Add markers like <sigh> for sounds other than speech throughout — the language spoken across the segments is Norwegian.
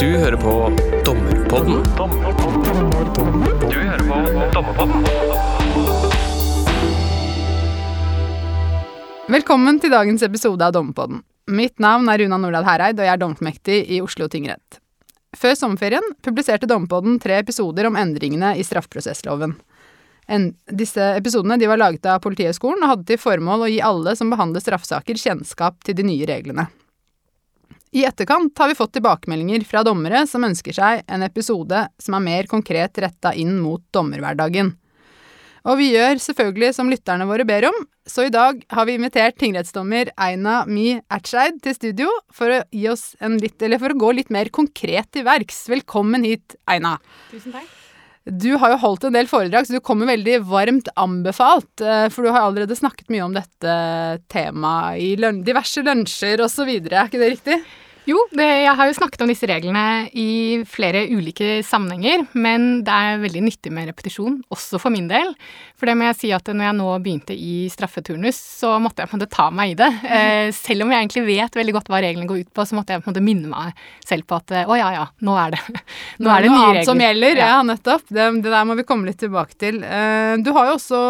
Du hører på Dommerpodden. Du hører på Dommerpodden. Velkommen til dagens episode av Dommerpodden. Mitt navn er Runa Nordahl Hereid, og jeg er dommerfullmektig i Oslo tingrett. Før sommerferien publiserte Dommerpodden tre episoder om endringene i straffeprosessloven. En, disse episodene de var laget av Politihøgskolen og hadde til formål å gi alle som behandler straffesaker, kjennskap til de nye reglene. I etterkant har vi fått tilbakemeldinger fra dommere som ønsker seg en episode som er mer konkret retta inn mot dommerhverdagen. Og vi gjør selvfølgelig som lytterne våre ber om, så i dag har vi invitert tingrettsdommer Eina Mi Ertseid til studio for å, gi oss en litt, eller for å gå litt mer konkret til verks. Velkommen hit, Eina. Tusen takk. Du har jo holdt en del foredrag, så du kommer veldig varmt anbefalt. eh, For du har allerede snakket mye om dette temaet i diverse lunsjer osv. Er ikke det riktig? Jo, det, jeg har jo snakket om disse reglene i flere ulike sammenhenger, men det er veldig nyttig med repetisjon, også for min del. For det må jeg si at når jeg nå begynte i straffeturnus, så måtte jeg på en måte ta meg i det. <laughs> Eh, selv om jeg egentlig vet veldig godt hva reglene går ut på, så måtte jeg på en måte minne meg selv på at å ja, ja, nå er det, <laughs> nå er det noe annet som gjelder. Ja, Ja. nettopp. Det, det der må vi komme litt tilbake til. Eh, Du har jo også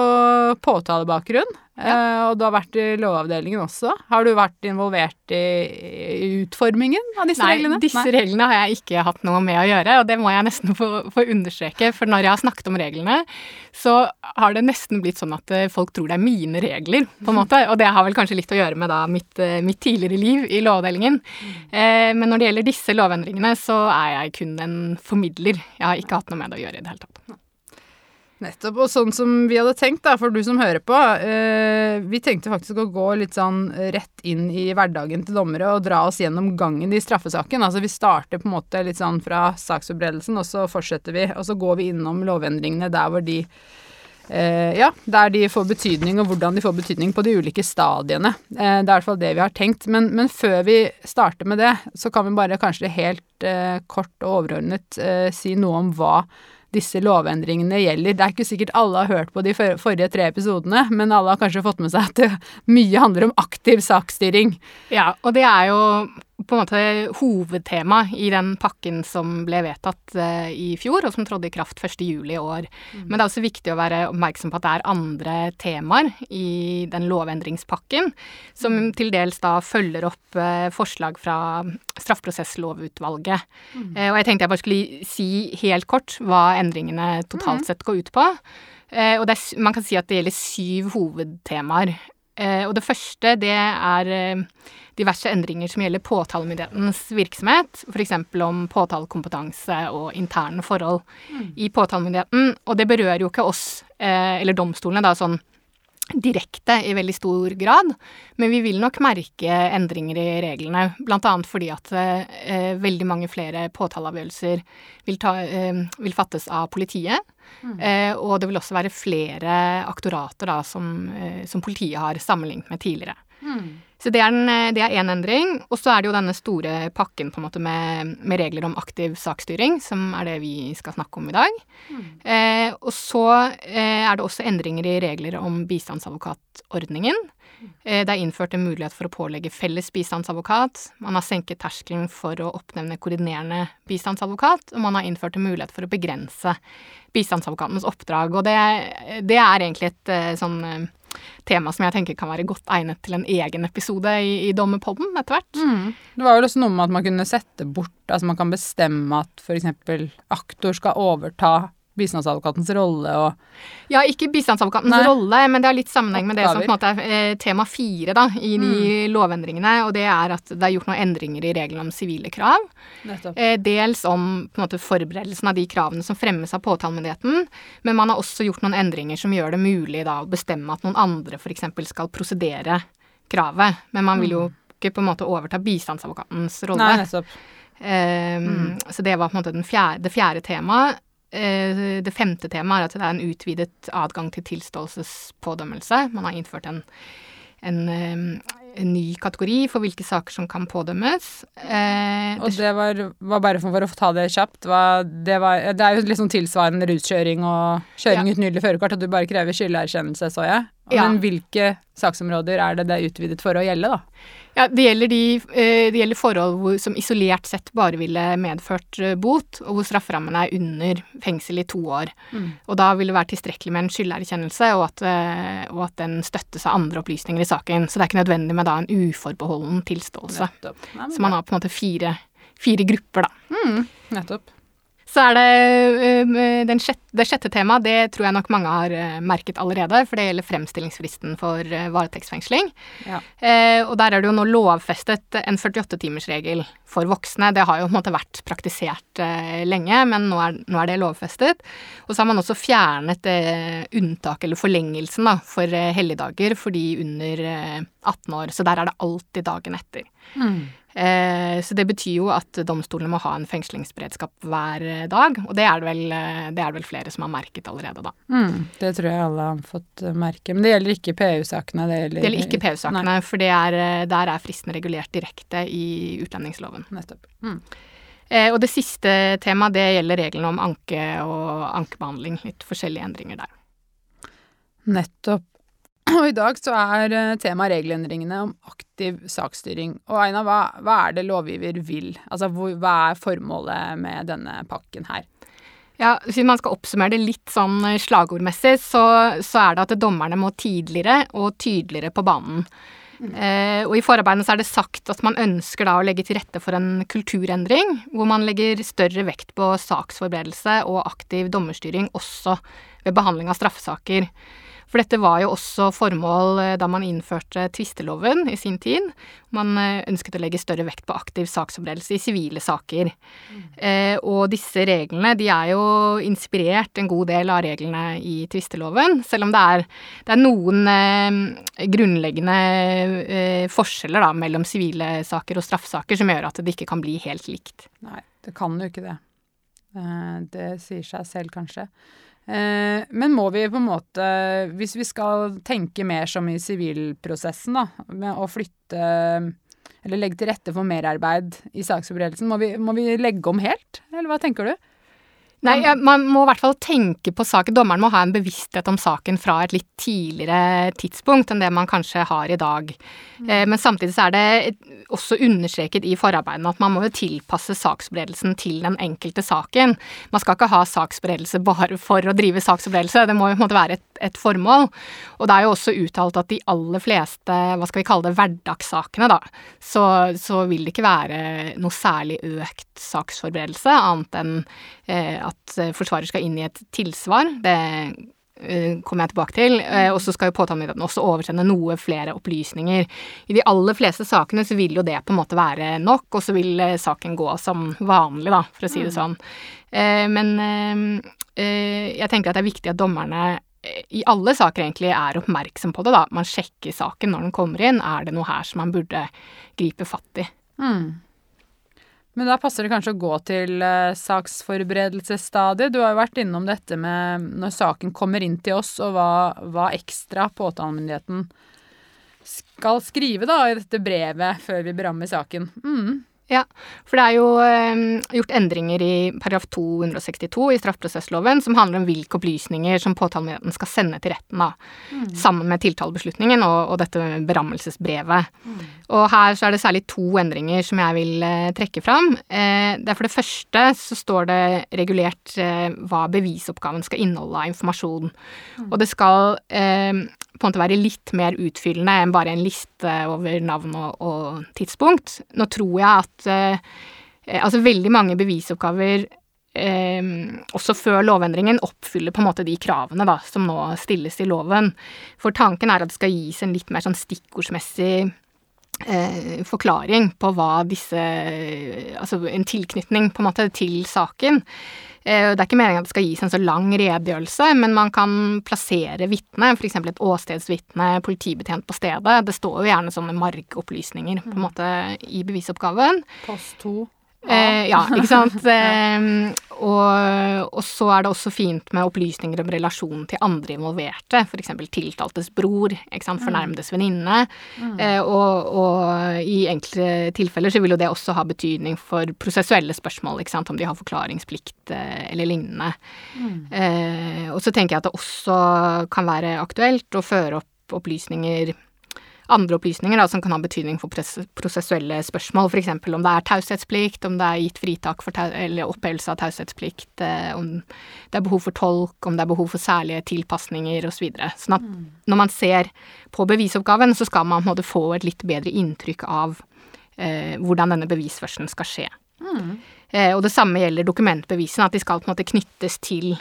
påtalebakgrunn, eh, og du har vært i Lovavdelingen også. Har du vært involvert i, utformingen av disse Nei, reglene? disse reglene har jeg ikke hatt noe med å gjøre, og det må jeg nesten få, få understreke. For når jeg har snakket om reglene, så har det nesten blitt sånn at eh, folk tror det er mine regler, på en måte. Og det har vel kanskje litt å gjøre med da mitt, eh, mitt tidligere liv i Lovavdelingen. Eh, men når det gjelder disse lovendringene, så er jeg kun en formidler. Jeg har ikke hatt noe med det å gjøre i det hele tatt. Nettopp. Og sånn som vi hadde tenkt, da, for du som hører på eh, Vi tenkte faktisk å gå litt sånn rett inn i hverdagen til dommere og dra oss gjennom gangen i straffesaken. Altså vi starter på en måte litt sånn fra saksforberedelsen, og så fortsetter vi. Og så går vi innom lovendringene der hvor de eh, ja, der de får betydning, og hvordan de får betydning på de ulike stadiene. Eh, det er i hvert fall det vi har tenkt. Men, men før vi starter med det, så kan vi bare kanskje helt eh, kort og overordnet eh, si noe om hva disse lovendringene gjelder. Det er ikke sikkert alle har hørt på de for- forrige tre episodene, men alle har kanskje fått med seg at det mye handler om aktiv saksstyring. Ja, og det er jo på en måte hovedtema i den pakken som ble vedtatt eh, i fjor, og som trådte i kraft 1. juli i år. Men det er også viktig å være oppmerksom på at det er andre temaer i den lovendringspakken, som til dels da følger opp eh, forslag fra straffeprosesslovutvalget. Eh, og jeg tenkte jeg bare skulle si helt kort hva endringene totalt sett går ut på. Eh, og det er, man kan si at det gjelder syv hovedtemaer. Eh, og det første, det er eh, diverse endringer som gjelder påtalemyndighetens virksomhet. F.eks. om påtalekompetanse og interne forhold i påtalemyndigheten. Og det berører jo ikke oss, eh, eller domstolene, da sånn direkte i veldig stor grad, men vi vil nok merke endringer i reglene, bl.a. fordi at eh, veldig mange flere påtaleavgjørelser vil, ta, eh, vil fattes av politiet. Eh, og det vil også være flere aktorater da, som, eh, som politiet har sammenlignet med tidligere. Så det er en- eh, det er en endring. Og så er det jo denne store pakken på en måte med, med regler om aktiv saksstyring, som er det vi skal snakke om i dag. Eh, og så eh, er det også endringer i regler om bistandsadvokatordningen. Eh, det er innført en mulighet for å pålegge felles bistandsadvokat. Man har senket terskelen for å oppnevne koordinerende bistandsadvokat, og man har innført en mulighet for å begrense bistandsadvokatens oppdrag. Og det, det er egentlig et eh, sånn eh, tema som jeg tenker kan være godt egnet til en egen episode i, i Dommerpodden etter hvert. Det var jo også noe med at man kunne sette bort Altså man kan bestemme at f.eks. aktor skal overta bistandsadvokatens rolle og Ja, ikke bistandsadvokatens Nei. rolle, men det har litt sammenheng med det som på en måte er eh, tema fire da, i de lovendringene. Og det er at det er gjort noen endringer i reglene om sivile krav. Nettopp. Eh, dels om på en måte, forberedelsen av de kravene som fremmes av påtalemyndigheten. Men man har også gjort noen endringer som gjør det mulig da, å bestemme at noen andre f.eks. skal prosedere kravet. Men man vil jo ikke på en måte overta bistandsadvokatens rolle. Nei, nettopp. Ehm, Så det var på en måte den fjerde, det fjerde temaet. Eh, Det femte temaet er at det er en utvidet adgang til tilståelsespådømmelse. Man har innført en, en, en ny kategori for hvilke saker som kan pådømmes. Eh, Og det var, var bare for, for å ta det kjapt var, det, var, det er jo litt sånn tilsvarende ruskjøring og kjøring Ja. uten gyldig førerkort, at du bare krever skylderkjennelse, så jeg. Ja. Men hvilke saksområder er det det er utvidet for å gjelde, da? Ja, det gjelder, de, eh, det gjelder forhold hvor, som isolert sett bare ville medført eh, bot, og hvor strafferammen er under fengsel i to år. Og da vil det være tilstrekkelig med en skylderkjennelse, og at, eh, og at den støttes av andre opplysninger i saken. Så det er ikke nødvendig med da en uforbeholden tilståelse. Nettopp. Nei, Så man har på en måte fire, fire grupper, da. Mm, nettopp. Så er det eh, den sjette, det sjette temaet, det tror jeg nok mange har eh, merket allerede, for det gjelder fremstillingsfristen for eh, varetektsfengsling. Ja. Eh, og der er det jo nå lovfestet en 48-timersregel for voksne. Det har jo på en måte vært praktisert eh, lenge, men nå er, nå er det lovfestet. Og så har man også fjernet eh, unntaket, eller forlengelsen, da, for helligdager for de under eh, 18 år. Så der er det alltid dagen etter. Mm. Eh, så det betyr jo at domstolene må ha en fengslingsberedskap hver eh, dag, og det er det vel, eh, det er det vel flere som har merket allerede, da. Mm, det tror jeg alle har fått merke. Men det gjelder ikke PU-sakene? Det Det gjelder ikke PU-sakene, for det er, der er fristen regulert direkte i utlendingsloven. Nettopp. Mm. Eh, og det siste temaet, det gjelder reglene om anke og ankebehandling. Litt forskjellige endringer der. Nettopp. <clears throat> Og i dag så er eh, tema regelendringene om aktiv saksstyring. Og Aina, hva, hva er det lovgiver vil? Altså hvor, hva er formålet med denne pakken her? Ja, Hvis man skal oppsummere det litt sånn eh, slagordmessig, så, så er det at dommerne må tidligere og tydeligere på banen. Eh, og i forarbeidene så er det sagt at man ønsker da å legge til rette for en kulturendring, hvor man legger større vekt på saksforberedelse og aktiv dommerstyring også ved behandling av straffesaker. For dette var jo også formål eh, da man innførte tvisteloven i sin tid. Man eh, ønsket å legge større vekt på aktiv saksforberedelse i sivile saker. Eh, og disse reglene de er jo inspirert en god del av reglene i tvisteloven, selv om det er, det er noen eh, grunnleggende eh, forskjeller da, mellom sivile saker og straffesaker som gjør at det ikke kan bli helt likt. Nei, det kan jo ikke det. Eh, Det sier seg selv, kanskje. Eh, Men må vi på en måte, hvis vi skal tenke mer som i sivilprosessen, da, med å flytte eller legge til rette for merarbeid i saksforberedelsen, må må vi legge om helt, eller hva tenker du? Nei, man må i hvert fall tenke på saken. Dommeren må ha en bevissthet om saken fra et litt tidligere tidspunkt enn det man kanskje har i dag. Eh, men samtidig så er det også understreket i forarbeidene at man må jo tilpasse saksberedelsen til den enkelte saken. Man skal ikke ha saksberedelse bare for å drive saksberedelse, det må jo være et, et formål. Og det er jo også uttalt at de aller fleste, hva skal vi kalle det, hverdagssakene, da, så, så vil det ikke være noe særlig økt saksforberedelse, annet enn eh, at eh, forsvarer skal inn i et tilsvar. Det eh, kommer jeg tilbake til. Eh, og så skal jo påtalemyndigheten også oversende noe flere opplysninger. I de aller fleste sakene så vil jo det på en måte være nok, og så vil saken gå som vanlig, da, for å si det sånn. Eh, men jeg tenker at det er viktig at dommerne i alle saker egentlig er oppmerksom på det, da. Man sjekker saken når den kommer inn. Er det noe her som man burde gripe fatt i? Mm. Men da passer det kanskje å gå til uh, saksforberedelsesstadiet. Du har jo vært innom dette med når saken kommer inn til oss, og hva, hva ekstra påtalemyndigheten skal skrive da i dette brevet før vi berammer saken. Mm. Ja, for det er jo eh, gjort endringer i paragraf 262 i straffeprosessloven som handler om hvilke opplysninger som påtalemyndigheten skal sende til retten, da, sammen med tiltalebeslutningen og, og dette berammelsesbrevet. Og her så er det særlig to endringer som jeg vil eh, trekke fram. Eh, det er for det første så står det regulert eh, hva bevisoppgaven skal inneholde av informasjon. Og det skal eh, på en måte være litt mer utfyllende enn bare en liste over navn og, og tidspunkt. Nå tror jeg at eh, eh, altså veldig mange bevisoppgaver eh, også før lovendringen oppfyller på en måte de kravene da, som nå stilles i loven. For tanken er at det skal gis en litt mer sånn stikkordsmessig eh, forklaring på hva disse Altså en tilknytning på en måte til saken. Eh, Det er ikke meningen at det skal gis en så lang redegjørelse, men man kan plassere vitne, f.eks. et åstedsvitne, politibetjent på stedet. Det står jo gjerne sånne margopplysninger på en måte i bevisoppgaven. Post 2. Eh, ja, <laughs> ikke sant. Eh, og, og så er det også fint med opplysninger om relasjonen til andre involverte, f.eks. tiltaltes bror, ikke sant, fornærmedes venninne. Eh, og, og i enkelte tilfeller så vil jo det også ha betydning for prosessuelle spørsmål, ikke sant, om de har forklaringsplikt eh, eller lignende. Eh, og så tenker jeg at det også kan være aktuelt å føre opp opplysninger andre opplysninger da, som kan ha betydning for prosessuelle spørsmål, f.eks. om det er taushetsplikt, om det er gitt fritak eller opphevelse av taushetsplikt, eh, om det er behov for tolk, om det er behov for særlige tilpasninger osv. Så videre. sånn at mm. når man ser på bevisoppgaven, så skal man måte få et litt bedre inntrykk av eh, hvordan denne bevisførselen skal skje. Mm. Eh, og det samme gjelder dokumentbevisene, at de skal på en måte knyttes til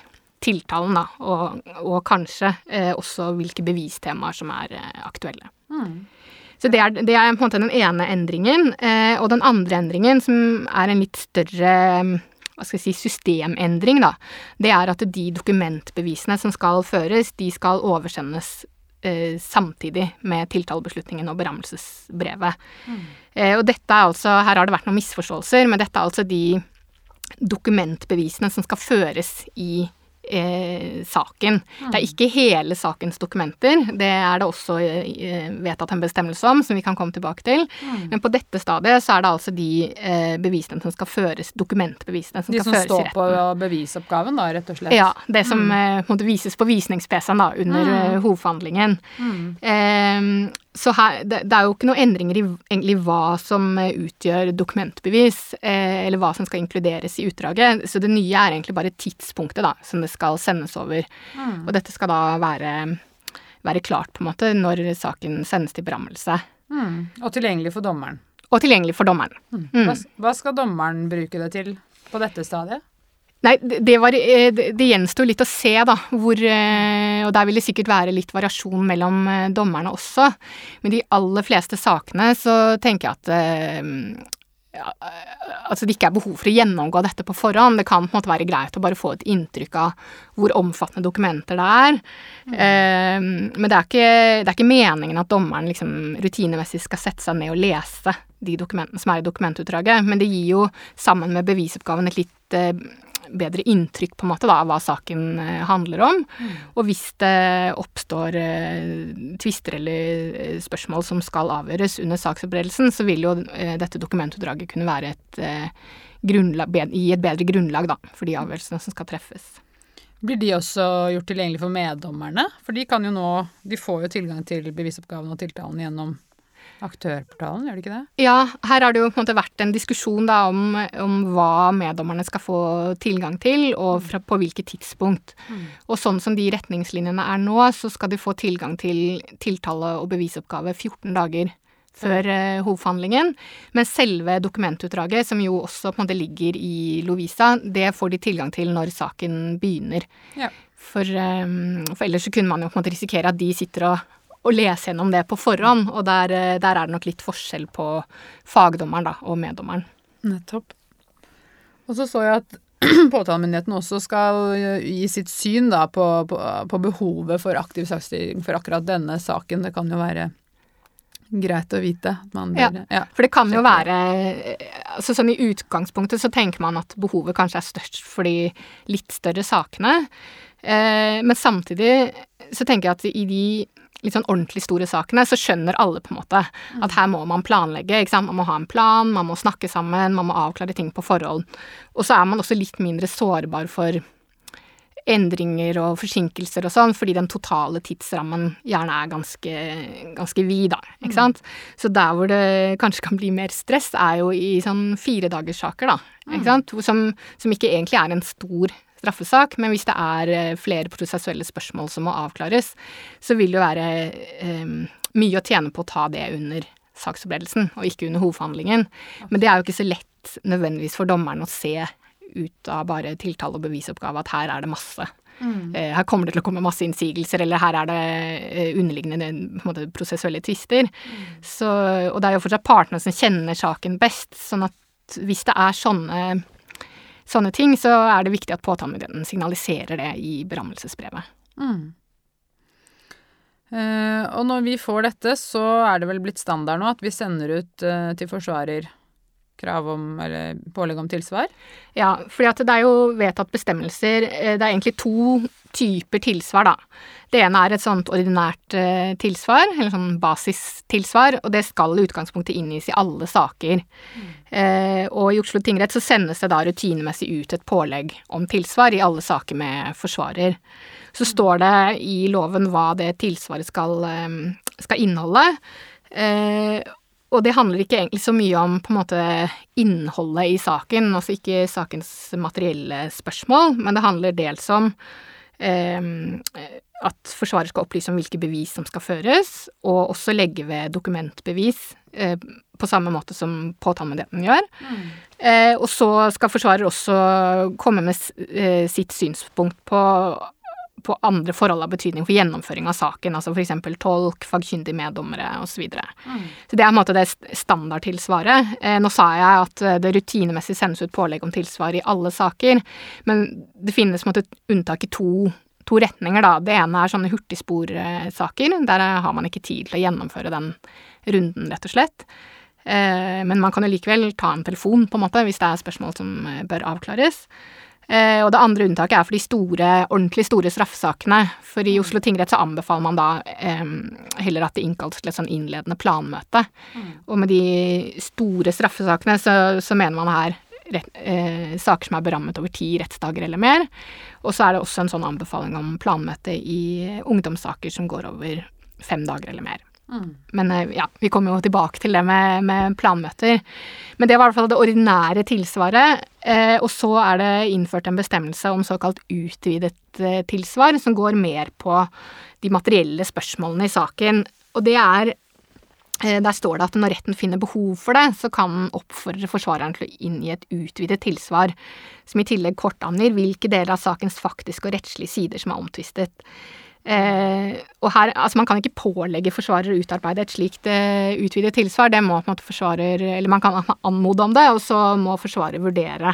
tiltalen, da, og, og kanskje eh, også hvilke bevistemaer som er eh, aktuelle. Mm. Så det er, det er, på en måte den ene endringen. Eh, og den andre endringen, som er en litt større hva skal jeg si, systemendring, da, det er at de dokumentbevisene som skal føres, de skal oversendes eh, samtidig med tiltalebeslutningen og berammelsesbrevet. Mm. Eh, og dette er altså Her har det vært noen misforståelser, men dette er altså de dokumentbevisene som skal føres i eh, saken. Mm. Det er ikke hele sakens dokumenter. Det er det også eh, vedtatt en bestemmelse om, som vi kan komme tilbake til. Mm. Men på dette stadiet så er det altså de eh, bevisene som skal føres, dokumentbevisene som de skal føres i retten. De som står på bevisoppgaven, da, rett og slett? Ja. Det som mm. Eh, måtte vises på visnings-PC-en da, under mm. Eh, hovedforhandlingen. Eh, så her, det, det, er jo ikke noen endringer i egentlig hva som eh, utgjør dokumentbevis, eller hva som skal inkluderes i utdraget. Så det nye er egentlig bare tidspunktet da, som det skal sendes over. Mm. Og dette skal da være, være, klart, på en måte, når saken sendes til berammelse. Mm. Og tilgjengelig for dommeren. Og tilgjengelig for dommeren. Mm. Hva, hva skal dommeren bruke det til på dette stadiet? Nei, det, var, eh, det, det gjensto litt å se, da, hvor eh, Og der vil det sikkert være litt variasjon mellom eh, dommerne også. Men de aller fleste sakene så tenker jeg at altså det ikke er behov for å gjennomgå dette på forhånd. Det kan på en måte være greit å bare få et inntrykk av hvor omfattende dokumenter det er. Mm. Eh, men det er, ikke, det er, ikke, meningen at dommeren liksom rutinemessig skal sette seg ned og lese de dokumentene som er i dokumentutdraget, men det gir jo sammen med bevisoppgaven et litt uh, bedre inntrykk på en måte da, av hva saken eh, handler om. Mm. Og hvis det oppstår eh, tvister eller eh, spørsmål som skal avgjøres under saksopprettelsen, så vil jo eh, dette dokumentutdraget kunne være et, eh, grunnlag, gi et bedre grunnlag da, for de avgjørelsene som skal treffes. Blir de også gjort tilgjengelig for meddommerne? For de kan jo nå De får jo tilgang til bevisoppgaven og tiltalen gjennom Aktørportalen, gjør det ikke det? Ja, her har det jo på en måte vært en diskusjon da om, om hva meddommerne skal få tilgang til, og fra, på hvilket tidspunkt. Mm. Og sånn som de retningslinjene er nå, så skal de få tilgang til tiltale og bevisoppgave 14 dager før eh, hovedforhandlingen. Men selve dokumentutdraget, som jo også på en måte ligger i Lovisa, det får de tilgang til når saken begynner. Ja. For, um, for, ellers så kunne man jo på en måte risikere at de sitter og å lese gjennom det på forhånd. Og der, eh, der, er det nok litt forskjell på fagdommeren da, og meddommeren. Nettopp. Og så så jeg at <clears throat> påtalemyndigheten også skal eh, gi sitt syn da, på, på, på behovet for aktiv saksstyring for akkurat denne saken. Det kan jo være greit å vite. Ja, ja, for det kan jo være altså sånn I utgangspunktet så tenker man at behovet kanskje er størst for de litt større sakene. Eh, men samtidig så tenker jeg at i de litt sånn ordentlig store sakene, så skjønner alle på en måte at her må man planlegge. ikke sant? Man må ha en plan, man må snakke sammen, man må avklare ting på forhånd. Og så er man også litt mindre sårbar for endringer og forsinkelser og sånn, fordi den totale tidsrammen gjerne er ganske, ganske vid, da. Ikke mm. sant. Så der hvor det kanskje kan bli mer stress, er jo i sånn firedagerssaker, da. Ikke mm. sant. Som, som ikke egentlig er en stor straffesak, men hvis det er eh, flere prosessuelle spørsmål som må avklares, så vil det jo være eh, mye å tjene på å ta det under saksforberedelsen, og ikke under hovedforhandlingen. Men det er jo ikke så lett nødvendigvis for dommeren å se ut av bare tiltale og bevisoppgave at her er det masse. Mm. Eh, her kommer det til å komme masse innsigelser, eller her er det eh, underliggende måte, prosessuelle tvister. Mm. og det er jo fortsatt partene som kjenner saken best, sånn at hvis det er sånne sånne ting, så er det viktig at påtalemyndigheten signaliserer det i berammelsesbrevet. Mm. Uh, og når vi får dette, så er det vel blitt standard nå at vi sender ut uh, til forsvarer krav om, eller pålegg om tilsvar? Ja, at det er jo vedtatt bestemmelser eh, Det er egentlig to typer tilsvar, da. Det ene er et sånt ordinært eh, tilsvar, eller sånn basistilsvar, og det skal i utgangspunktet inngis i alle saker. Eh, og i Oslo tingrett så sendes det da rutinemessig ut et pålegg om tilsvar i alle saker med forsvarer. Så står det i loven hva det tilsvaret skal, skal inneholde. Eh, og det handler ikke egentlig så mye om på en måte innholdet i saken, altså ikke sakens materielle spørsmål, men det handler dels om eh, at forsvarer skal opplyse om hvilke bevis som skal føres, og også legge ved dokumentbevis eh, på samme måte som påtalemyndigheten gjør. Eh, og så skal forsvarer også komme med eh, sitt synspunkt på på andre forhold av betydning for gjennomføring av saken, altså f.eks. tolk, fagkyndig meddommere osv. Så, videre. så det er på en måte det standardtilsvaret. Eh, nå sa jeg at eh, det rutinemessig sendes ut pålegg om tilsvar i alle saker, men det finnes på en måte unntak i to, to retninger, da. Det ene er sånne hurtigsporsaker. Der har man ikke tid til å gjennomføre den runden, rett og slett. Eh, men man kan jo likevel ta en telefon, på en måte, hvis det er spørsmål som eh, bør avklares. Eh, og det andre unntaket er for de store, ordentlig store straffesakene. For i Oslo tingrett så anbefaler man da eh, heller at det innkalles til et sånn innledende planmøte. Og med de store straffesakene så, så mener man her rett, eh, saker som er berammet over ti rettsdager eller mer. Og så er det også en sånn anbefaling om planmøte i ungdomssaker som går over fem dager eller mer. Men eh, ja, vi kommer jo tilbake til det med, med planmøter. Men det var i hvert fall det ordinære tilsvaret. Eh, og så er det innført en bestemmelse om såkalt utvidet eh, tilsvar, som går mer på de materielle spørsmålene i saken. Og det er eh, der står det at når retten finner behov for det, så kan den oppfordre forsvareren til å inngi et utvidet tilsvar, som i tillegg kort angir hvilke deler av sakens faktiske og rettslige sider som er omtvistet. Eh, og her, altså Man kan ikke pålegge forsvarer å utarbeide et slikt eh, utvidet tilsvar. Det må på en måte forsvarer Eller man kan anmode om det, og så må forsvarer vurdere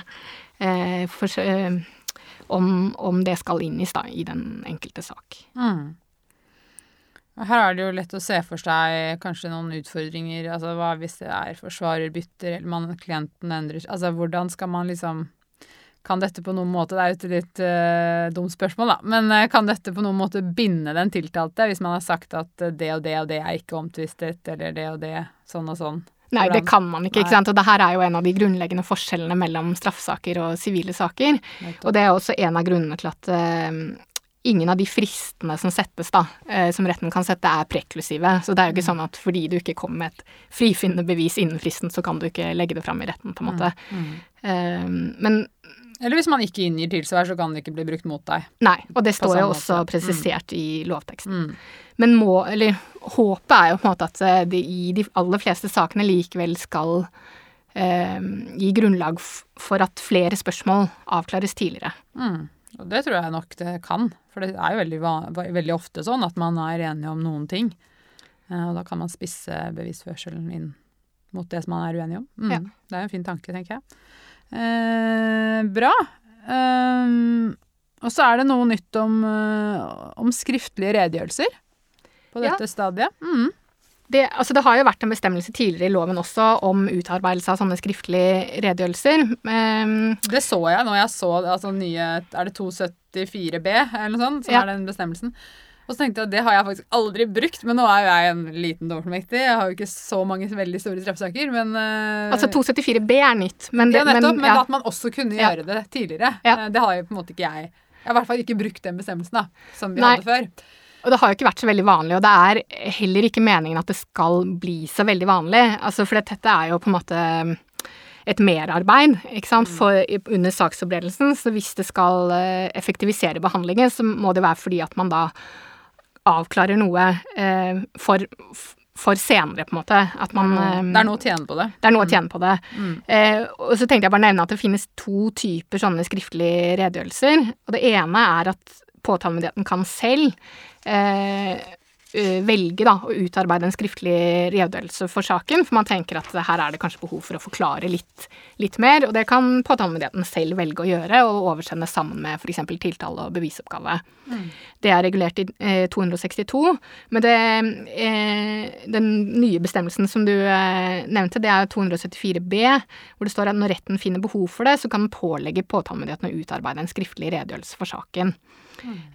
eh, for, eh, om, om det skal inngis da, i den enkelte sak. Mm. Her er det jo lett å se for seg kanskje noen utfordringer. Altså hva hvis det er forsvarer bytter, eller man, klienten endrer Altså hvordan skal man liksom Kan dette på noen måte Det er jo et litt uh, dumt spørsmål, da. Men uh, kan dette på noen måte binde den tiltalte, hvis man har sagt at eh, det og det og det er ikke omtvistet, eller det og det sånn og sånn? Nei, det kan man ikke. Ikke sant? Og det her er jo en av de grunnleggende forskjellene mellom straffesaker og sivile saker. Nettopp. Og det er også en av grunnene til at uh, ingen av de fristene som settes, da, uh, som retten kan sette, er preklusive. Så det er jo ikke sånn at fordi du ikke kom med et frifinnende bevis innen fristen, så kan du ikke legge det fram i retten, på en måte. Mm. Eh, men Eller hvis man ikke inngir tilsvar, så kan det ikke bli brukt mot deg. nei, og det står jo også måte. presisert i lovteksten. Mm. Men må, eller håpet er jo på en måte at eh, det i de aller fleste sakene likevel skal eh, gi grunnlag for at flere spørsmål avklares tidligere. Mm. Og det tror jeg nok det kan. For det er jo veldig, veldig ofte sånn at man er enige om noen ting. Eh, Og da kan man spisse bevisførselen inn mot det som man er uenig om. Mm. Ja. Det er en fin tanke, tenker jeg. Eh, bra. Um, og så er det noe nytt om, eh, om skriftlige redegjørelser på Ja. dette stadiet. Mm. Det, altså det har jo vært en bestemmelse tidligere i loven også om utarbeidelse av sånne skriftlige redegjørelser. Um, Det så jeg når jeg så altså, nye Er det 274 B, eller noe sånt, som Ja. er den bestemmelsen? Og så tenkte jeg at det har jeg faktisk aldri brukt, men nå er jo jeg en liten dommermektig. Jeg har jo ikke så mange veldig store straffesaker, men uh, altså 274 B er nytt, men, det, Ja, nettopp, men, ja, at man også kunne Ja. gjøre det tidligere. Ja. Eh, Det har jo på en måte ikke jeg. Jeg har i hvert fall ikke brukt den bestemmelsen da, som vi Nei. hadde før. Og det har jo ikke vært så veldig vanlig, og det er heller ikke meningen at det skal bli så veldig vanlig. Altså, for dette er jo på en måte et merarbeid ikke sant? For, under saksopplevelsen. Så hvis det skal eh, effektivisere behandlingen, så må det være fordi at man da avklarer noe eh, for, for senere, på en måte. At man eh, Det er noe å tjene på det. Det er noe å tjene på det. Mm. Eh, og så tenkte jeg bare å nevne at det finnes to typer sånne skriftlige redegjørelser. Og det ene er at påtalemyndigheten kan selv eh, velge da, å utarbeide en skriftlig redegjørelse for saken, for man tenker at her er det kanskje behov for å forklare litt, litt mer, og det kan påtalemyndigheten selv velge å gjøre, og oversende sammen med f.eks. tiltale og bevisoppgave. Mm. Det er regulert i eh, 262, men det, eh, den nye bestemmelsen som du eh, nevnte, det er 274 b, hvor det står at når retten finner behov for det, så kan den pålegge påtalemyndigheten å utarbeide en skriftlig redegjørelse for saken.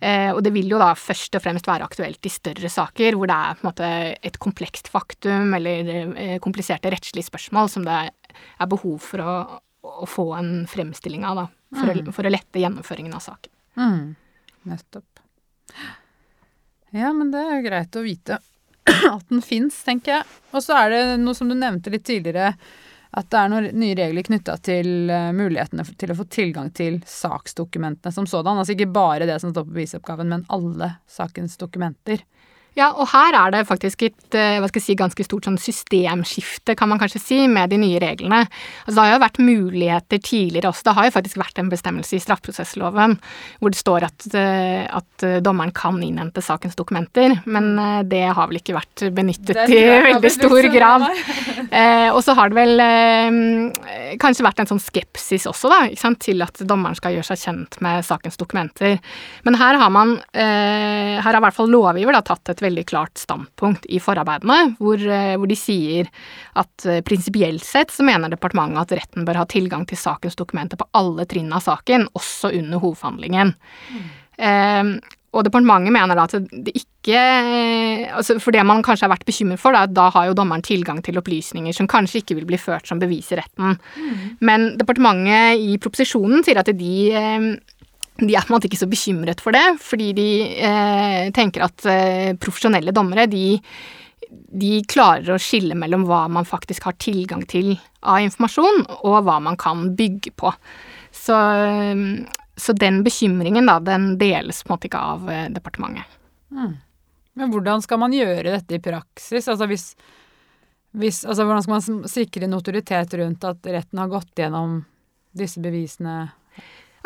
Eh, og det vil jo da først og fremst være aktuelt i større saker hvor det er på en måte et komplekst faktum eller eh, kompliserte rettslige spørsmål som det er behov for å, å få en fremstilling av, da. For, mm. å, for, å, lette gjennomføringen av saken. Mm. Nettopp. Ja, men det er jo greit å vite <clears throat> at den fins, tenker jeg. Og så er det noe som du nevnte litt tidligere at det er noen nye regler knytta til uh, mulighetene til å få tilgang til saksdokumentene som sådan. Altså ikke bare det som står på bevisoppgaven, men alle sakens dokumenter. Ja, og her er det faktisk et eh, si, ganske stort sånn systemskifte, kan man kanskje si, med de nye reglene. Altså, det har jo vært muligheter tidligere også. Det har jo faktisk vært en bestemmelse i straffeprosessloven hvor det står at, eh, at, eh, dommeren kan innhente sakens dokumenter, men det har vel ikke vært benyttet i veldig stor grad. <laughs> Eh, og så har det vel eh, kanskje vært en sånn skepsis også, da, sant, til at dommeren skal gjøre seg kjent med sakens dokumenter. Men her har man, eh, her har i hvert fall lovgiver da tatt et veldig klart standpunkt i forarbeidene, hvor, eh, hvor de sier at uh, prinsipielt sett så mener departementet at retten bør ha tilgang til sakens dokumenter på alle trinn av saken, også under hovedforhandlingen. Mm. Eh, og departementet mener da at det ikke altså For det man kanskje har vært bekymret for, da, da har jo dommeren tilgang til opplysninger som kanskje ikke vil bli ført som bevis i retten. Mm. Men departementet i proposisjonen sier at de de er på en måte ikke så bekymret for det, fordi de eh, tenker at eh, profesjonelle dommere de, de, klarer å skille mellom hva man faktisk har tilgang til av informasjon, og hva man kan bygge på. Så, så den bekymringen, da, den deles på en måte ikke av eh, departementet. Mm. Men hvordan skal man gjøre dette i praksis? Altså hvis, hvis altså hvordan skal man sikre notoritet rundt at retten har gått gjennom disse bevisene?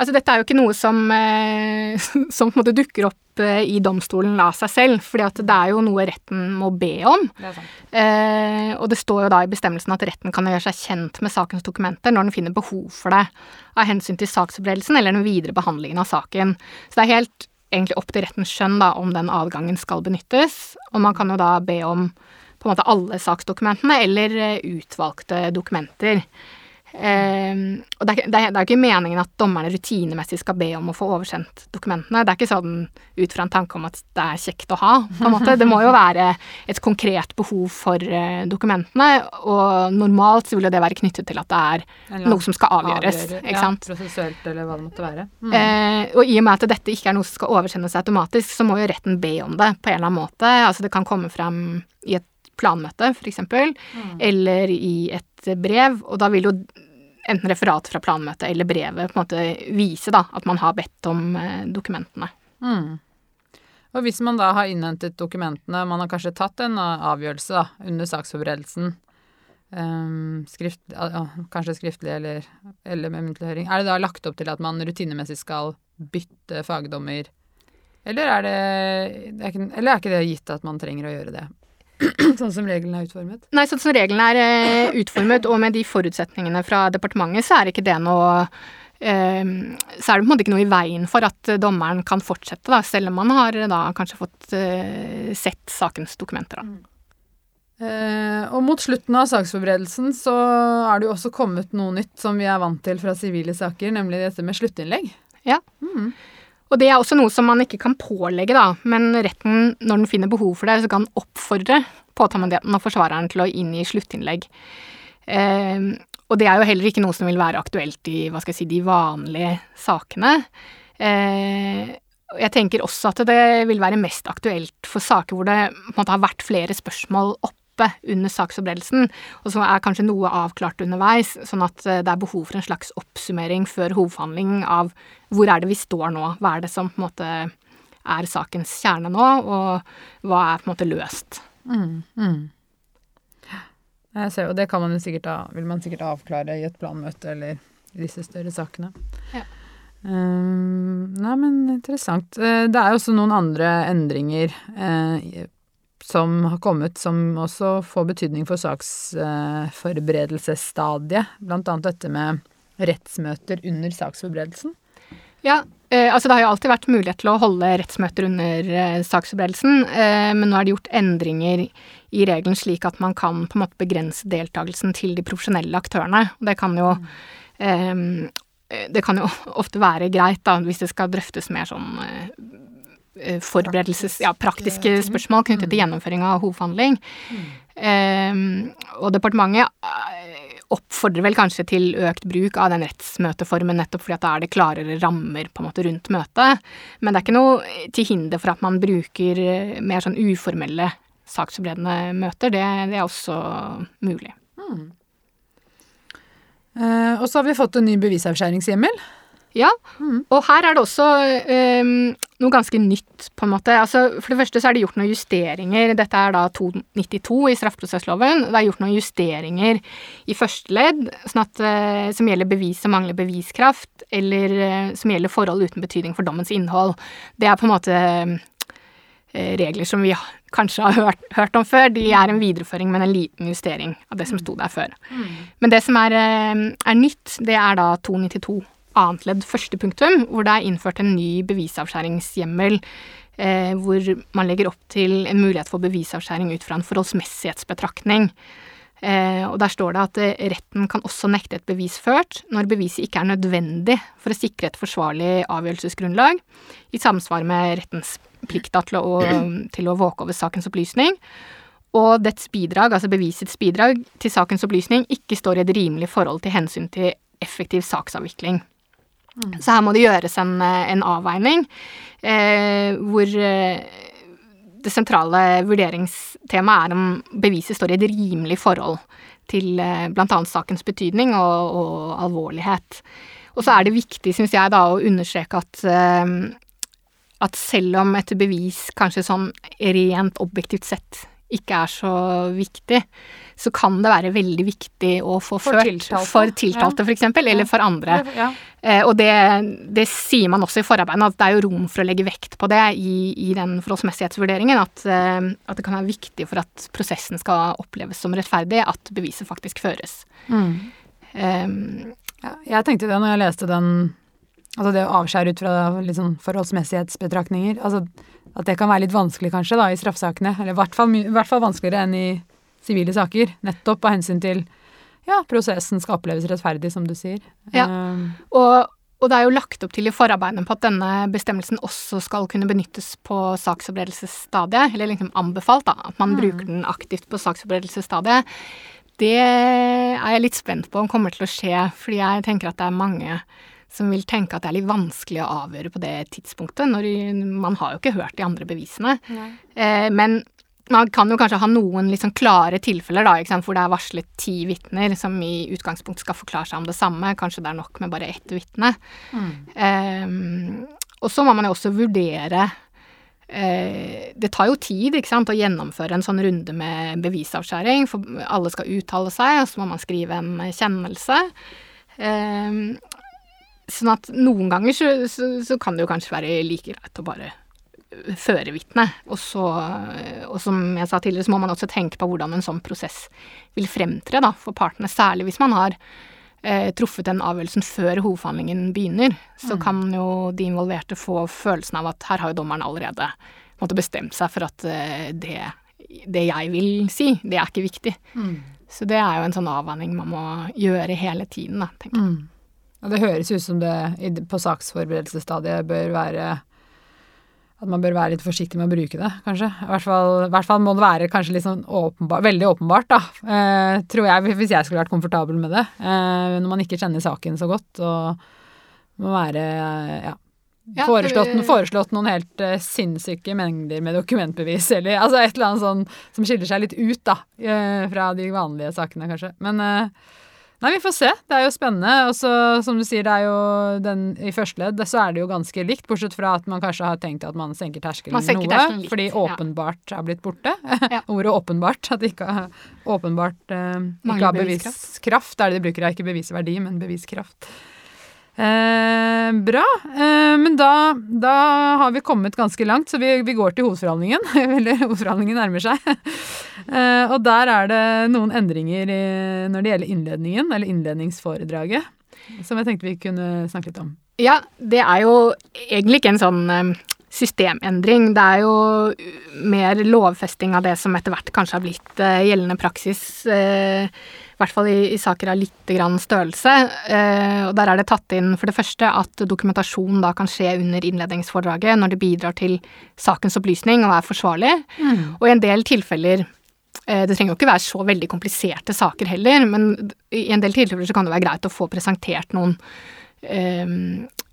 Altså, dette er jo ikke noe som, eh, <laughs> som på en måte dukker opp eh, i domstolen av seg selv, fordi at det er jo noe retten må be om. Det eh, og det står jo da i bestemmelsen at retten kan gjøre seg kjent med sakens dokumenter når den finner behov for det, av hensyn til saksopprettelsen eller den videre behandlingen av saken. Så det er helt egentlig opp til rettens skjønn da, om den adgangen skal benyttes, og man kan jo da be om på en måte alle saksdokumentene eller eh, utvalgte dokumenter. Um, og det er, det, er, det er, ikke meningen at dommerne rutinemessig skal be om å få oversendt dokumentene. Det er ikke sånn ut fra en tanke om at det er kjekt å ha, på en måte. Det må jo være et konkret behov for uh, dokumentene, og normalt så vil jo det være knyttet til at det er noe som skal avgjøres. Avgjøre, ikke sant? Ja, prosessuelt eller hva det måtte være. Mm. Uh, og i og med at dette ikke er noe som skal oversendes automatisk, så må jo retten be om det på en eller annen måte. Altså det kan komme frem i et planmøte, f.eks., mm. eller i et brev. Og da vil jo enten referatet fra planmøtet eller brevet på en måte vise da, at man har bedt om eh, dokumentene. Mm. Og hvis man da har innhentet dokumentene, man har kanskje tatt en avgjørelse da, under saksforberedelsen, um, skrift, ja, kanskje skriftlig eller, eller med muntlig høring, er det da lagt opp til at man rutinemessig skal bytte fagdommer? Eller er det, er eller er ikke det gitt at man trenger å gjøre det? <clears throat> sånn som reglene er utformet? Nei, sånn som reglene er uh, utformet, og med de forutsetningene fra departementet, så er ikke det noe uh, så er det på en måte ikke noe i veien for at dommeren kan fortsette, da, selv om man har da kanskje fått sett sakens dokumenter. Da. Uh, og mot slutten av saksforberedelsen så er det jo også kommet noe nytt som vi er vant til fra sivile saker, nemlig dette med sluttinnlegg. Ja. Mm. Og det er også noe som man ikke kan pålegge, da, men retten, når den finner behov for det, så kan oppfordre påtalemyndigheten og forsvareren til å inngi sluttinnlegg. Eh, og det er jo heller ikke noe som vil være aktuelt i hva skal jeg si, de vanlige sakene. Eh, jeg tenker også at det vil være mest aktuelt for saker hvor det måte, har vært flere spørsmål oppe under saksopprettelsen, og som er kanskje noe avklart underveis, sånn at eh, det er behov for en slags oppsummering før hovedforhandling av hvor er det vi står nå, hva er det som på en måte er sakens kjerne nå, og hva er på en måte løst. Mm, mm. Jeg ser jo, det kan man sikkert vil man sikkert avklare i et planmøte eller i disse større sakene. Ja. Um, nei, men interessant. Eh, det er jo også noen andre endringer uh, som har kommet som også får betydning for saksforberedelsesstadiet. Blant annet dette med rettsmøter under saksforberedelsen. Ja, eh, altså det har jo alltid vært mulighet til å holde rettsmøter under eh, saksforberedelsen, eh, men nå er det gjort endringer i regelen slik at man kan på en måte begrense deltakelsen til de profesjonelle aktørene. Det kan jo eh, det kan jo <laughs> ofte være greit da, hvis det skal drøftes mer sånn eh, forberedelses... Ja, praktiske spørsmål knyttet til gjennomføring av hovedforhandling. Um, og departementet eh, oppfordrer vel kanskje til økt bruk av den rettsmøteformen nettopp fordi at da er det klarere rammer på en måte rundt møtet. Men det er ikke noe til hinder for at man bruker mer sånn uformelle saksforberedende møter. Det, det er også mulig. Eh, og så har vi fått en ny bevisavskjæringshjemmel. Ja, og her er det også um, noe ganske nytt, på en måte. Altså, for det første så er det gjort noen justeringer. Dette er da 292 i straffeprosessloven. Det er gjort noen justeringer i første ledd sånn at, uh, som gjelder bevis som mangler beviskraft, eller uh, som gjelder forhold uten betydning for dommens innhold. Det er på en måte uh, regler som vi kanskje har hørt, hørt, om før. De er en videreføring, men en liten justering av det som sto der før. Men det som er, er nytt, det er da 292 annet ledd første punktum, hvor det er innført en ny bevisavskjæringshjemmel. Eh, hvor man legger opp til en mulighet for bevisavskjæring ut fra en forholdsmessighetsbetraktning. Eh, og der står det at eh, retten kan også nekte et bevis ført når beviset ikke er nødvendig for å sikre et forsvarlig avgjørelsesgrunnlag, i samsvar med rettens plikt til, til å våke over sakens opplysning. Og dets bidrag, altså bevisets bidrag til sakens opplysning, ikke står i et rimelig forhold til hensyn til effektiv saksavvikling. Så her må det gjøres en, en avveining eh, hvor eh, det sentrale vurderingstemaet er om beviset står i et rimelig forhold til eh, bl.a. sakens betydning og, og, alvorlighet. Og så er det viktig, syns jeg, da, å understreke at eh, at selv om et bevis kanskje sånn rent objektivt sett ikke er så viktig, så kan det være veldig viktig å få For ført tiltalte. for tiltalte, Ja. eksempel, eller for andre. Ja. Eh, og det, det sier man også i forarbeidene, at det er jo rom for å legge vekt på det i, i den forholdsmessighetsvurderingen. At, eh, at det kan være viktig for at prosessen skal oppleves som rettferdig, at beviset faktisk føres. Mm. Eh, Ja, jeg tenkte det når jeg leste den Altså det å avskjære ut fra liksom forholdsmessighetsbetraktninger. Altså at det kan være litt vanskelig kanskje da i straffesakene. Eller i hvert fall, i hvert fall vanskeligere enn i sivile saker. Nettopp av hensyn til ja, prosessen skal oppleves rettferdig, som du sier. Ja. Um, Og, og det er jo lagt opp til i forarbeidene på at denne bestemmelsen også skal kunne benyttes på saksforberedelsesstadiet, eller liksom anbefalt, da, at man bruker den aktivt på saksforberedelsesstadiet. Det er jeg litt spent på om kommer til å skje, fordi jeg tenker at det er mange som vil tenke at det er litt vanskelig å avgjøre på det tidspunktet, når man har jo ikke hørt de andre bevisene. Eh, men man kan jo kanskje ha noen sånn klare tilfeller da, hvor det er varslet ti vitner som i utgangspunktet skal forklare seg om det samme. Kanskje det er nok med bare ett vitne. Ehm, og så må man jo også vurdere eh, Det tar jo tid ikke sant, å gjennomføre en sånn runde med bevisavskjæring, for alle skal uttale seg, og så må man skrive en kjennelse. Ehm, sånn at noen ganger så, så, så kan det jo kanskje være like greit å bare førevitne. Og så, og som jeg sa tidligere, så må man også tenke på hvordan en sånn prosess vil fremtre da, for partene. Særlig hvis man har eh, truffet den avgjørelsen før hovedforhandlingen begynner. Så kan jo de involverte få følelsen av at her har jo dommeren allerede måtte bestemt seg for at eh, det, det jeg vil si, det er ikke viktig. Så det er jo en sånn avveining man må gjøre hele tiden, da, tenker jeg. Og det høres ut som det på saksforberedelsesstadiet bør være at man bør være litt forsiktig med å bruke det, kanskje. I hvert fall, i hvert fall må det være kanskje litt sånn åpenbart, veldig åpenbart, da. Eh, tror jeg, hvis jeg skulle vært komfortabel med det. Eh, når man ikke kjenner saken så godt og må være ja, Ja, foreslått, det- foreslått noen helt eh, sinnssyke mengder med dokumentbevis, eller altså et eller annet sånn som skiller seg litt ut, da, eh, fra de vanlige sakene, kanskje. Men eh, Nei, vi får se. Det er jo spennende. Og så, som du sier, det er jo den i første ledd, så er det jo ganske likt, bortsett fra at man kanskje har tenkt at man senker terskelen Man senker noe, terskelen litt, fordi ja. åpenbart er blitt borte. Ja. <laughs> Ordet åpenbart, at det ikke har åpenbart eh, ikke har beviskraft. Det er det de bruker, det er ikke bevisverdi, men beviskraft. Eh, bra. Eh, men da, da har vi kommet ganske langt, så vi, vi går til hovedforhandlingen. <laughs> Eller hovedforhandlingen nærmer seg. <laughs> eh, og der er det noen endringer i, når det gjelder innledningen, eller innledningsforedraget, som jeg tenkte vi kunne snakke litt om. Ja, det er jo egentlig ikke en sånn eh, systemendring. Det er jo mer lovfesting av det som etter hvert kanskje har blitt uh, gjeldende praksis. Uh, I hvert fall i, i, saker av litt grann størrelse. Uh, og der er det tatt inn for det første at dokumentasjon da kan skje under innledningsforedraget når det bidrar til sakens opplysning og er forsvarlig. Mm. Og i en del tilfeller det trenger jo ikke være så veldig kompliserte saker heller, men i en del tilfeller så kan det være greit å få presentert noen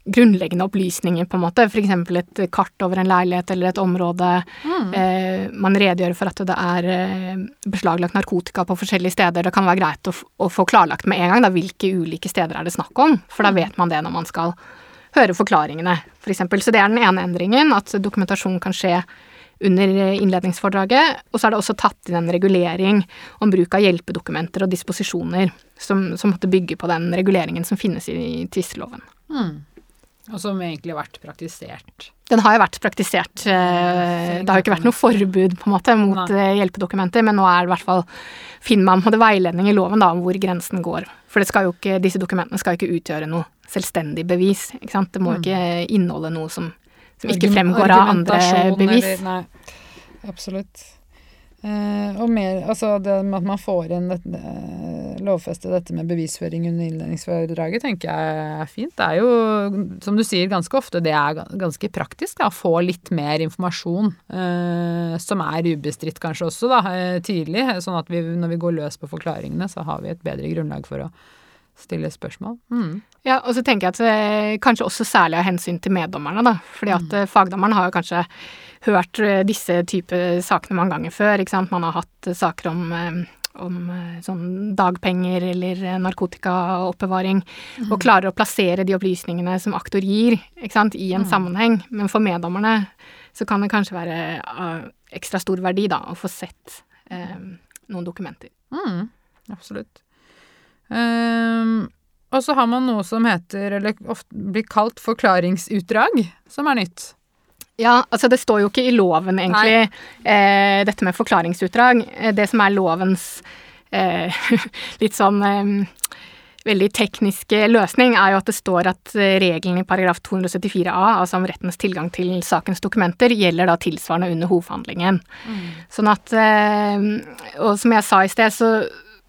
grunnleggende opplysninger, på en måte. F.eks. et kart over en leilighet eller et område. Mm. Eh, man redegjør for at det er eh, beslaglagt narkotika på forskjellige steder. Det kan være greit å, å, få klarlagt med en gang da, hvilke ulike steder er det snakk om, for da mm. vet man det når man skal høre forklaringene, f.eks. For Så det er den ene endringen, at dokumentasjon kan skje under innledningsforedraget. Og så er det også tatt inn en regulering om bruk av hjelpedokumenter og disposisjoner, som, som måtte bygge på den reguleringen som finnes i tvisteloven. Mm. Og som egentlig har vært praktisert. Den har jo vært praktisert. Eh, det har jo ikke vært noe forbud på en måte mot Nei. Eh, hjelpedokumenter, men nå er det i hvert fall finner man på det veiledning i loven da, om hvor grensen går. For ikke, disse dokumentene skal jo ikke utgjøre noe selvstendig bevis. Ikke sant? Det må jo mm. ikke inneholde noe som, som ikke fremgår av andre bevis. Eller, nei, absolutt. Uh, og mer Altså det med at man får inn dette, uh, lovfeste dette med bevisføring under innledningsforedraget, tenker jeg er fint. Det er jo, som du sier, ganske ofte det er ganske praktisk å få litt mer informasjon, uh, som er ubestridt kanskje også, da, tidlig. Sånn at vi, når vi går løs på forklaringene, så har vi et bedre grunnlag for å stille spørsmål. Mm. Ja, og så tenker jeg at kanskje også særlig av hensyn til meddommerne, da. Fordi at mm. fagdommeren har jo kanskje hørt eh, disse type sakene mange ganger før. ikke sant? Man har hatt saker om, eh, om eh, sånn dagpenger eller narkotikaoppbevaring, mm. og klarer å plassere de opplysningene som aktor gir, ikke sant, i en mm. sammenheng. Men for meddommerne så kan det kanskje være av ekstra stor verdi da, å få sett eh, noen dokumenter. Mm, absolutt. Um, og så har man noe som heter, eller ofte blir kalt forklaringsutdrag, som er nytt. Ja, altså det står jo ikke i loven, egentlig, eh, dette med forklaringsutdrag. Eh, det som er lovens eh, <laughs> litt sånn eh, veldig tekniske løsning, er jo at det står at regelen i paragraf 274 a, altså om rettens tilgang til sakens dokumenter, gjelder da tilsvarende under hovedforhandlingen. Mm. Sånn at eh, Og som jeg sa i sted, så,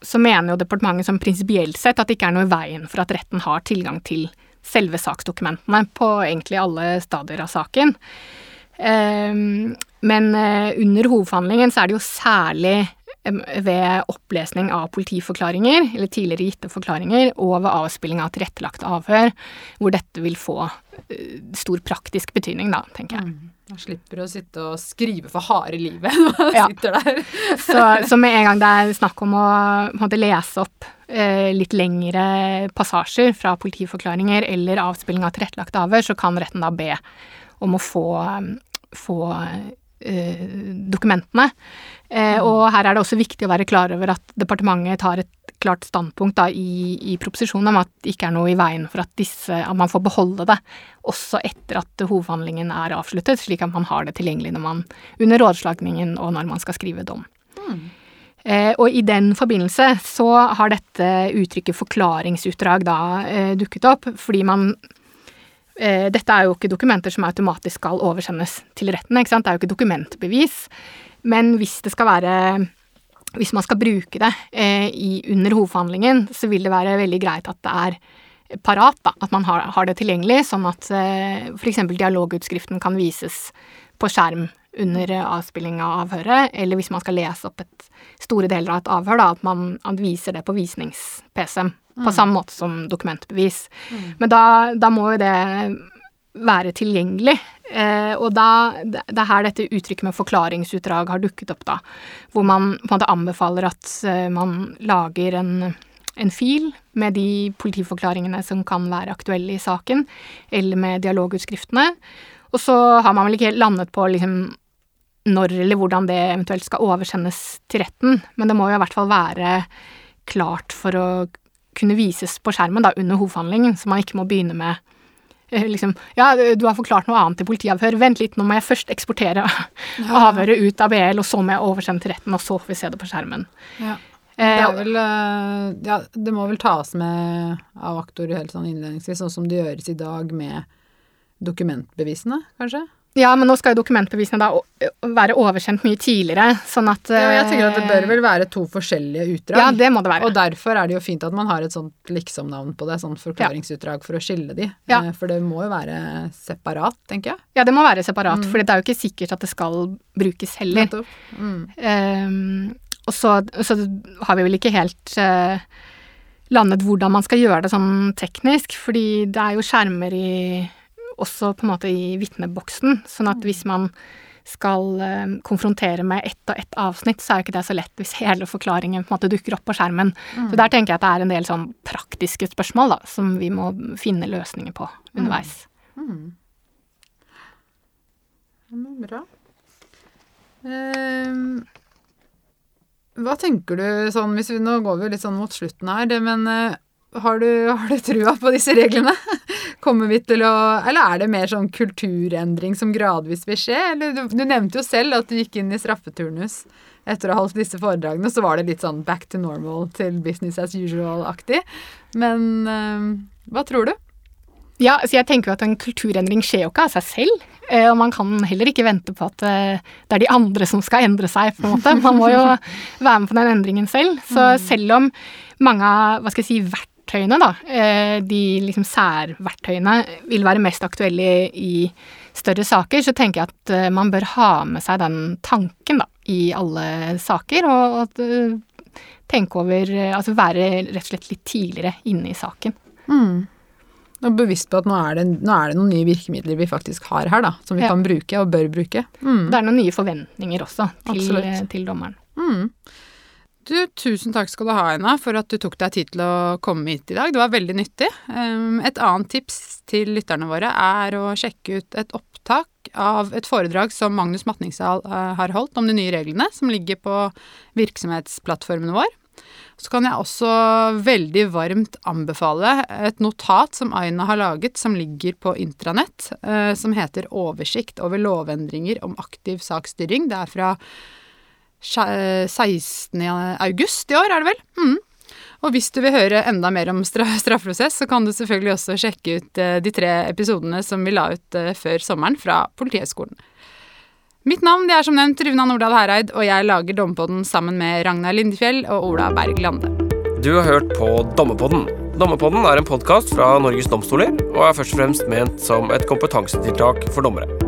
så mener jo departementet som prinsipielt sett at det ikke er noe i veien for at retten har tilgang til selve saksdokumentene på egentlig alle stadier av saken. Ehm, men eh, under hovedforhandlingen så er det jo særlig ved opplesning av politiforklaringer, eller tidligere gitte forklaringer, og ved avspilling av tilrettelagte avhør, hvor dette vil få eh, stor praktisk betydning, da, tenker jeg. Mm. Man slipper å sitte og skrive for harde livet <laughs> når du ja. sitter der. <laughs> så, så, med en gang det er snakk om å måte, lese opp eh, litt lengre passasjer fra politiforklaringer eller avspilling av tilrettelagte avhør, så kan retten da be om å få, få eh, dokumentene. Eh, og her er det også viktig å være klar over at departementet tar et klart standpunkt da, i, i, proposisjonen om at det ikke er noe i veien for at, disse, at man får beholde det også etter at hovedhandlingen er avsluttet, slik at man har det tilgjengelig når man, under rådslagningen og når man skal skrive dom. Mm. Eh, og i den forbindelse så har dette uttrykket forklaringsutdrag da eh, dukket opp, fordi man eh, Dette er jo ikke dokumenter som automatisk skal oversendes til rettene. ikke sant. Det er jo ikke dokumentbevis. Men hvis det skal være hvis man skal bruke det eh, i, under hovedforhandlingen, så vil det være veldig greit at det er parat, da. At man har, har det tilgjengelig, sånn at eh, f.eks. dialogutskriften kan vises på skjerm under avspilling av avhøret, eller hvis man skal lese opp et store deler av et avhør, da, at man viser det på visnings-PC-en. Mm. På samme måte som dokumentbevis. Mm. Men da, da må jo det være tilgjengelig. Eh, og da, det er her dette uttrykket med forklaringsutdrag har dukket opp, da. Hvor man på en måte anbefaler at eh, man lager en, en, fil med de politiforklaringene som kan være aktuelle i saken, eller med dialogutskriftene. Og så har man vel ikke helt landet på liksom når eller hvordan det eventuelt skal oversendes til retten, men det må jo i hvert fall være klart for å kunne vises på skjermen da, under hovedforhandlingen, så man ikke må begynne med eh, liksom Ja, du har forklart noe annet i politiavhør. Vent litt, nå må jeg først eksportere <laughs> avhøret ut av BL, og så må jeg oversende til retten, og så får vi se det på skjermen. Ja. Eh, Det er vel eh, Ja, det må vel tas med av aktor helt sånn innledningsvis, sånn som det gjøres i dag med dokumentbevisene, kanskje? Ja, men nå skal jo dokumentbevisene da være oversendt mye tidligere, sånn at Ja, jeg tenker at det bør vel være to forskjellige utdrag. Ja, det må det være. Og derfor er det jo fint at man har et sånt liksom-navn på det, sånn forklaringsutdrag for å skille de. Ja. Eh, For det må jo være separat, tenker jeg. Ja, det må være separat, for det er jo ikke sikkert at det skal brukes heller. Mm. Um, og så, så har vi vel ikke helt uh, landet hvordan man skal gjøre det sånn teknisk, fordi det er jo skjermer i også på en måte i vitneboksen, sånn at hvis man skal eh, konfrontere med ett og ett avsnitt, så er jo ikke det så lett hvis <laughs> hele forklaringen på en måte dukker opp på skjermen. Så der tenker jeg at det er en del sånn praktiske spørsmål da, som vi må finne løsninger på underveis. Mm. Mm. Bra. Um, hva tenker du sånn, hvis vi, nå går vi litt sånn mot slutten her, det, men uh, har du, har du trua på disse reglene? <laughs> Kommer vi til å Eller er det mer sånn kulturendring som gradvis vil skje? Eller du, du nevnte jo selv at du gikk inn i straffeturnus etter å ha holdt disse foredragene, så var det litt sånn back to normal til business as usual-aktig. Men eh, hva tror du? Ja, så jeg tenker jo at en kulturendring skjer jo ikke av seg selv. eh, Og man kan heller ikke vente på at eh, det er de andre som skal endre seg, på en måte. Man må jo <laughs> være med på den endringen selv. Så selv om mange av, hva skal jeg si, verktøyene, da, eh, de liksom særverktøyene, vil være mest aktuelle i større saker, så tenker jeg at eh, man bør ha med seg den tanken, da, i alle saker. Og at eh, tenke over Altså være rett og slett litt tidligere inne i saken. Og bevisst på at nå er, det, nå er det noen nye virkemidler vi faktisk har her, da, som vi Ja. kan bruke og bør bruke. Mm. Det er noen nye forventninger også til, til dommeren. Mm. Du, tusen takk skal du ha, Ina, for at du tok deg tid til å komme hit i dag. Det var veldig nyttig. Um, Et annet tips til lytterne våre er å sjekke ut et opptak av et foredrag som Magnus Matningsdal eh, har holdt om de nye reglene, som ligger på virksomhetsplattformen vår. Så kan jeg også veldig varmt anbefale et notat som Aina har laget, som ligger på intranett, eh, som heter 'Oversikt over lovendringer om aktiv saksstyring'. Det er fra 16. august i år, er det vel? Mm. Og hvis du vil høre enda mer om stra <laughs> straffeprosess, så kan du selvfølgelig også sjekke ut eh, de tre episodene som vi la ut eh, før sommeren fra Politihøgskolen. Mitt navn er som nevnt Runa Nordahl Hereid, og jeg lager Dommepodden sammen med Ragnar Lindefjell og Ola Berg Lande. Du har hørt på Dommepodden. Dommepodden er en podkast fra Norges domstoler og er først og fremst ment som et kompetansetiltak for dommere.